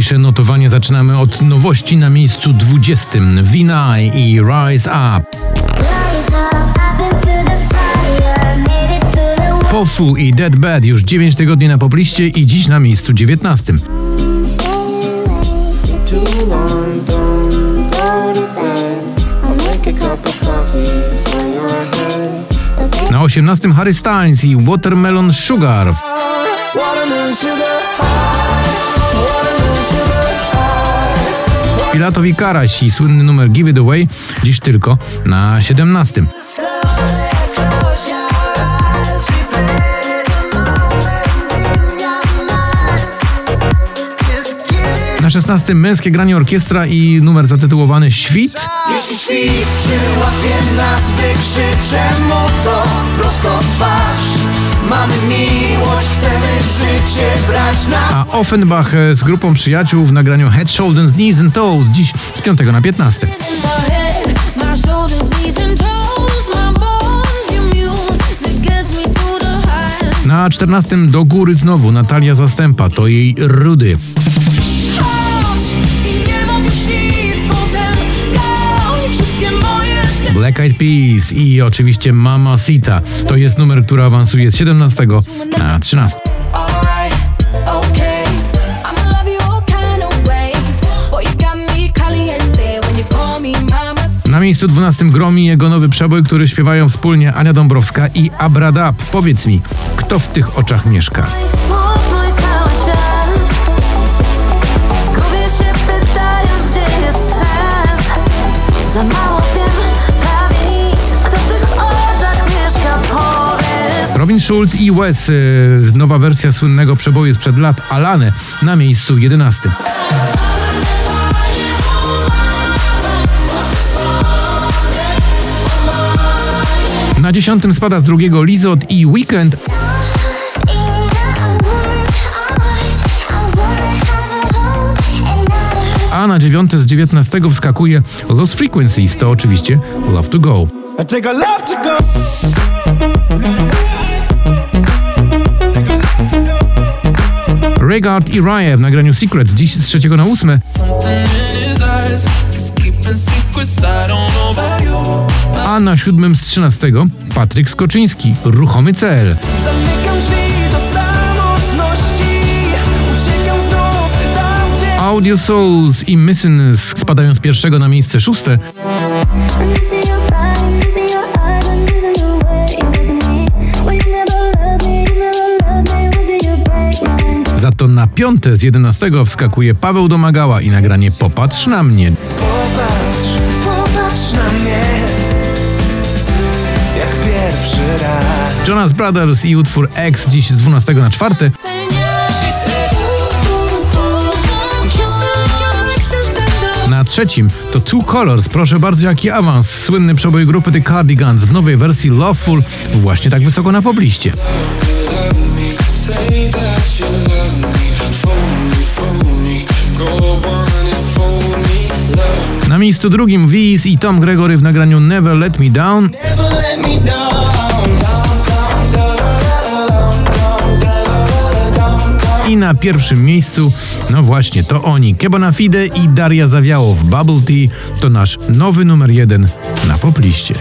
Dzisiejsze notowanie zaczynamy od nowości na miejscu 20. Vinay i Rise Up. Pofu i Dead Bad już 9 tygodni na popliście i dziś na miejscu 19. Na 18 Harry Styles i Watermelon Sugar. Pilatowi Karaś i słynny numer Give It Away dziś tylko na 17. Na 16 męskie granie orkiestra i numer zatytułowany Świt. Jeśli świt przyłapie nas, wykrzycze mu to prosto w twarz. Mamy miłość, chcemy życie brać na Offenbach e, z grupą przyjaciół w nagraniu Head, Shoulders, Knees and Toes dziś z 5 na 15. My shoulders, knees and toes, my bones, your music gets me through the highs. Na 14 do góry znowu Natalia Zastępa, to jej Rudy. Black Eyed Peas i oczywiście Mama Sita. To jest numer, który awansuje z 17 na 13. 112 gromi jego nowy przebój, który śpiewają wspólnie Ania Dąbrowska i Abradab. Powiedz mi, kto w tych oczach mieszka? Robin Schulz i Wes, y, nowa wersja słynnego przeboju sprzed lat, Alane, na miejscu 11. Na dziesiątym spada z drugiego Lizot i Weekend, a na dziewiąte z 19 wskakuje Lost Frequencies, to oczywiście Love to Go. Regard i Rye w nagraniu Secrets. Dziś z trzeciego na ósme, a na siódmym z trzynastego Patryk Skoczyński, Ruchomy cel. Audio Souls i Missing spadają z pierwszego na miejsce szóste, za to na piąte z jedenastego wskakuje Paweł Domagała i nagranie Popatrz na mnie. Pierwszy raz. Jonas Brothers i utwór X dziś z 12 na czwarte, She said, na trzecim to Two Colors, proszę bardzo jaki awans, słynny przebój grupy The Cardigans w nowej wersji Loveful właśnie tak wysoko na pobliście. Na miejscu drugim Wiz i Tom Gregory w nagraniu Never Let Me Down, I na pierwszym miejscu, no właśnie, to oni, Kebona Fide i Daria Zawiało w Bubble Tea, to nasz nowy numer jeden na popliście.